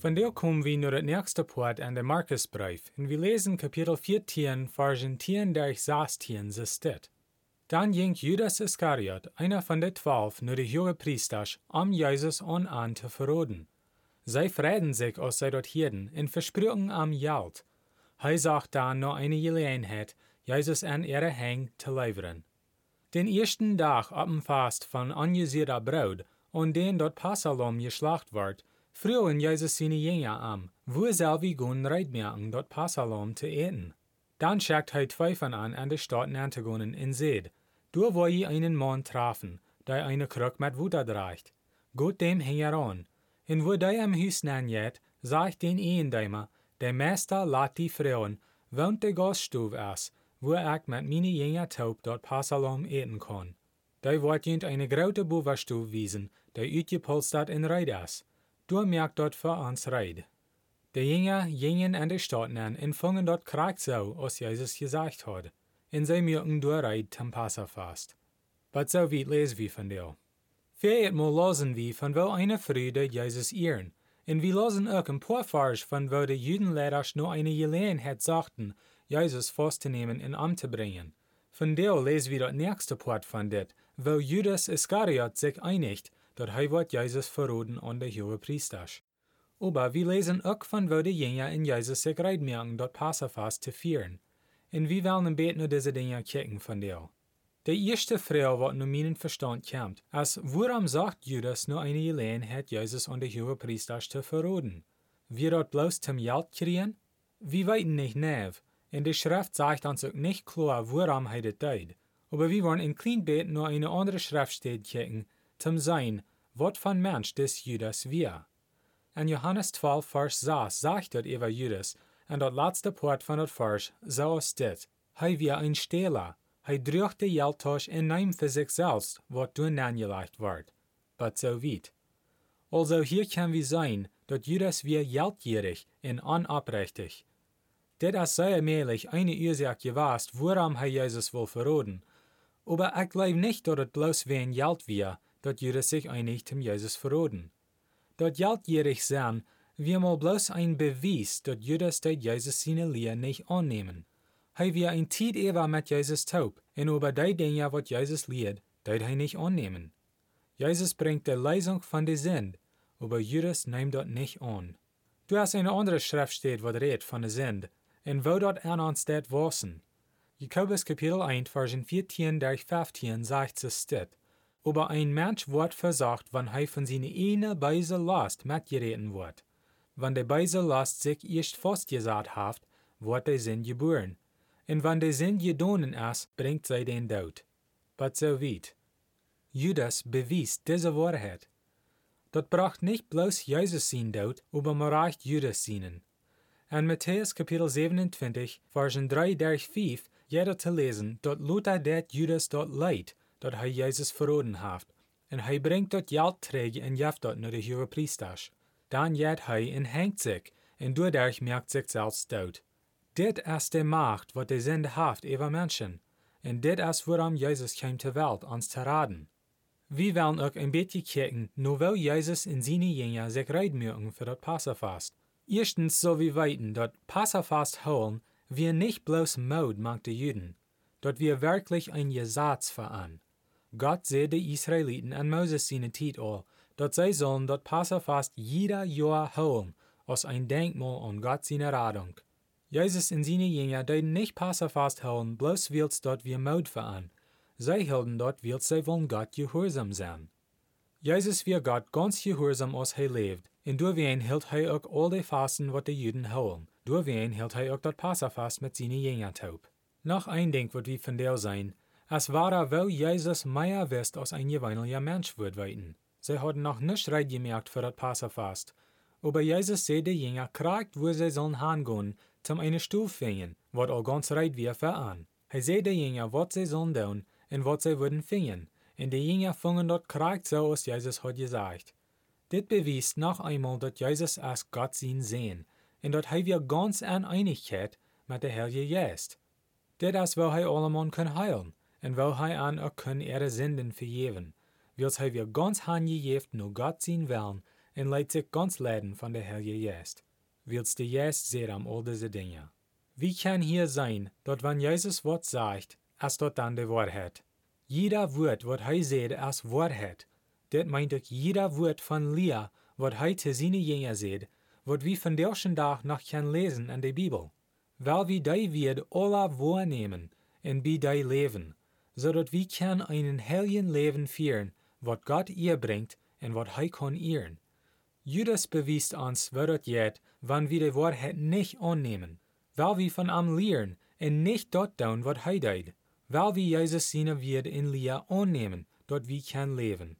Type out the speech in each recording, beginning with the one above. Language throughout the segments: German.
Von der kommen wir nur das nächste Part an der Markusbrief, und wir lesen Kapitel 14, Versen 10 durch 16, so steht. Dann ging Judas Iskariot, einer von den zwölf, nur die hohe Priester, um Jesus an an zu verroden. Sie freden sich aus sei dort Hirden und versprüchen am Geld. Hij sagt dann noch eine Gelegenheit, Jesus an ihre Hang zu leveren. Den ersten Tag ab dem Fast von angesieter Braut und den dort Passalom geschlacht wird, frühen Jesus seine Jünger am, wo soll wir gehen reitmerken dort Passalom zu eten. Dann schickt er zwei von an an der Stadt Nantagonen in Seed. Du wo je einen Mann trafen, der eine Krug mit Wutter reicht. Gut dem Hänger an. Und wo der am Hüs nanjet, sagt den Ehendeimer, der Meister lat die Frauen, wohnt der Gaststube aus, wo ich mit meine Jünger taub dort Passalom eten kann. Da wird jent eine große Boverstube wiesen, der utgepolstert in Reid ist. Du merkt dort für uns Reid. Die Jünger gingen an der Stadt an und fangen dort kragt so, als Jesus gesagt hat. Und sie merken du Reid zum Passafast. Aber so weit lesen wir von dir. Viermal losen wir von wo eine Freude Jesus ehren. Und wir losen auch ein paar Vers von wo die Judenlehrer nur eine Gelegenheit sagten, Jesus festzunehmen und umzubringen. Von der lesen wir das nächste Part von dit, wo Judas Iskariot sich einigt, dass er wird Jesus verroden an der hohe Priester. Aber wir lesen auch von wo die Jünger in Jesus sich reitmerken, dort Passafast zu führen. Und wir wollen ein bisschen nur diese Dinge kicken von der. Die erste Frage, was nur meinen Verstand kommt, als warum sagt Judas nur eine Gelegenheit, Jesus an der hohe Priester zu verroden? Wir dort bloß zum Geld kriegen? Wir weiten nicht nev, in der Schrift sagt uns auch nicht klar, warum er das tut. Aber wir wollen in Kleinbet nur eine andere Schriftstelle kicken, zum Sein, was von Mensch des Judas wir. In Johannes 12, Vers 6 sagt dort über Judas, und dort letzte Part von dort Vers, so steht, Hij wie ein Stehler, hij drucht de Geldtasch en neemt für sich selbst, wat doen angelegt wird. But so weit. Also hier kann wir sein, dass Judas wir geldgierig und unabrechtig. Dit ist sehr möglich eine Ursache gewesen, warum er Jesus will verroden. Aber ich glaube nicht, es bloß wegen Geld wir, dass Judas sich einigt, um Jesus verroden. Dat geldgierig sein, wir mal bloß ein Beweis, dass Judas dat Jesus seine Lehre nicht annehmen. Hij wir ein Tid ewa mit Jesus taub, und über die Dinge, was Jesus lehrt, dat hij nicht annehmen. Jesus bringt die Leisung von der Sinn, aber Judas nimmt dort nicht an. Du hast eine andere Schriftstelle, was redet von der Sinn, und wo dort an uns det wasen. Jakobus Kapitel 1, Versen 14 durch 15 sagt es steht, aber ein Mensch wird versagt, wenn er von seiner eine beise Last mitgereden wird. Wenn der beise Last sich erst festgesagt hat, wird der Sinn geboren. Und wenn der Sinn gedonen ist, bringt sie den Tod. But so weit. Judas bewies diese Wahrheit. Das bracht nicht bloß Jesus sein Tod, aber man reicht Judas seinen. In Matthäus Kapitel 27, Versen 3 durch 5, jeder zu lesen, dort Luther det Judas dort leid, dat hij Jesus verroden heeft. En hij brengt dat geld terug en geeft dat naar de hoge priesters. Dan jet hij en hangt zich, en doordat merkt zich zelfs dood. Dit is de macht, wat de zinde heeft over mensen. En dit is waarom Jezus kwam ter wereld ons te raden. Wir wollen auch ein bisschen kijken, nur weil Jesus in seine Jünger sich reitmürken für das Passafast. Erstens so wir weiten, dat Passafast holen, wir nicht bloß Maud mag die Juden, dat wir wirklich ein Gesetz veran. Gott sehe die Israeliten an Moses seine Titel, dat sie sollen dat Passafast jeder Jahr holen, als ein Denkmal an Gott seine Radung. Jesus und seine Jünger deuten nicht Passafast holen, bloß wills dort wir Maud veran. Sie hielten dort, weil sie wollen Gott gehorsam sein. Jesus wir Gott ganz gehorsam als er lebt, und durch wen hielt er auch all die Fasten, was die Juden holen. Durch wen hielt er auch das Passafast mit seinen Jüngern taub. Noch ein Ding wird wie von der sein, es war er, weil Jesus mehr wisst als ein gewöhnlicher Mensch wird weiten. Sie hatten noch nicht recht gemerkt für das Passafast, Aber Jesus seh de Jünger kragt, wo sie sollen hingehen, zum eine Stuhl finden, wat al ganz reit für an. Hij seh de Jünger, wat sie sollen tun, en wat sie würden finden. En de Jünger fingen dort kragt so, als Jesus hat gesagt. Dit bewies noch einmal, dat Jesus als Gott zien sehen, en dat hij weer ganz an Einigkeit mit der Heilige Geest. Dit als wil hij allemaal kan heilen, en wil hij aan er kan ihre Sünden vergeven, wils hij weer ganz handgegeven nur Gott zien willen, en leidt zich ganz leiden van de Heilige Geest, wils de Geest seht am all diese Dinge. Wie kann hier sein, dat wann Jesus wat sagt, als dat dann de Wahrheit? Jeder Wort, wat hij zegt als Wahrheit, dit meint ook jeder Wort van Lia, wat hij te zijn Jünger zegt, wat wie van derschen dag nog kan lezen in de Bibel. Weil wie die wird alle wahrnehmen en bij die leven, zodat wie kan einen heiligen Leben führen, wat Gott ihr bringt en wat hij kann ihren. Judas bewies uns, wat het jet, wann wir die Wahrheit nicht annehmen, weil wir von am lehren en nicht dort tun, wat hij deed, weil wir Jesus seine wird in Lia annehmen, dort wie kann leben.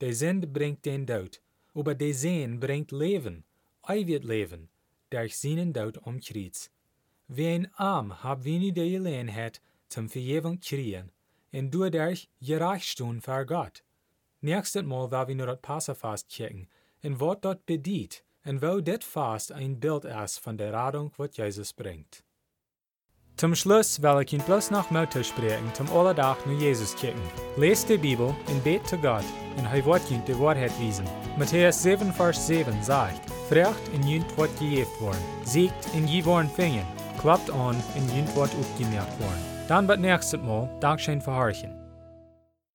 De Sinn bringt den Dood, aber de Sehn bringt Leben, ei wird leben, durch seinen Dood omkreuz. Wie ein Arm hab wenig de Gelegenheit zum Vergebung kriegen, en dadurch gerecht stehen für Gott. Nächstes Mal will wir nur das Passafast checken, en wat dort bedient, en wo dit Fast ein Bild ist von der Radung, wat Jesus bringt. Zum Schluss will ich ihn bloß noch Mutter sprechen, zum Allerdach nur Jesus kicken. Lest die Bibel und bet zu Gott, und wird ihn die Wahrheit wiesen. Matthäus 7, Vers 7 sagt, Frecht in jünt wird gejeft worden, siegt in je worden fingen, klappt an in jünt wird aufgemerkt worden. Dann wird nächstes Mal Dankeschön verhorchen.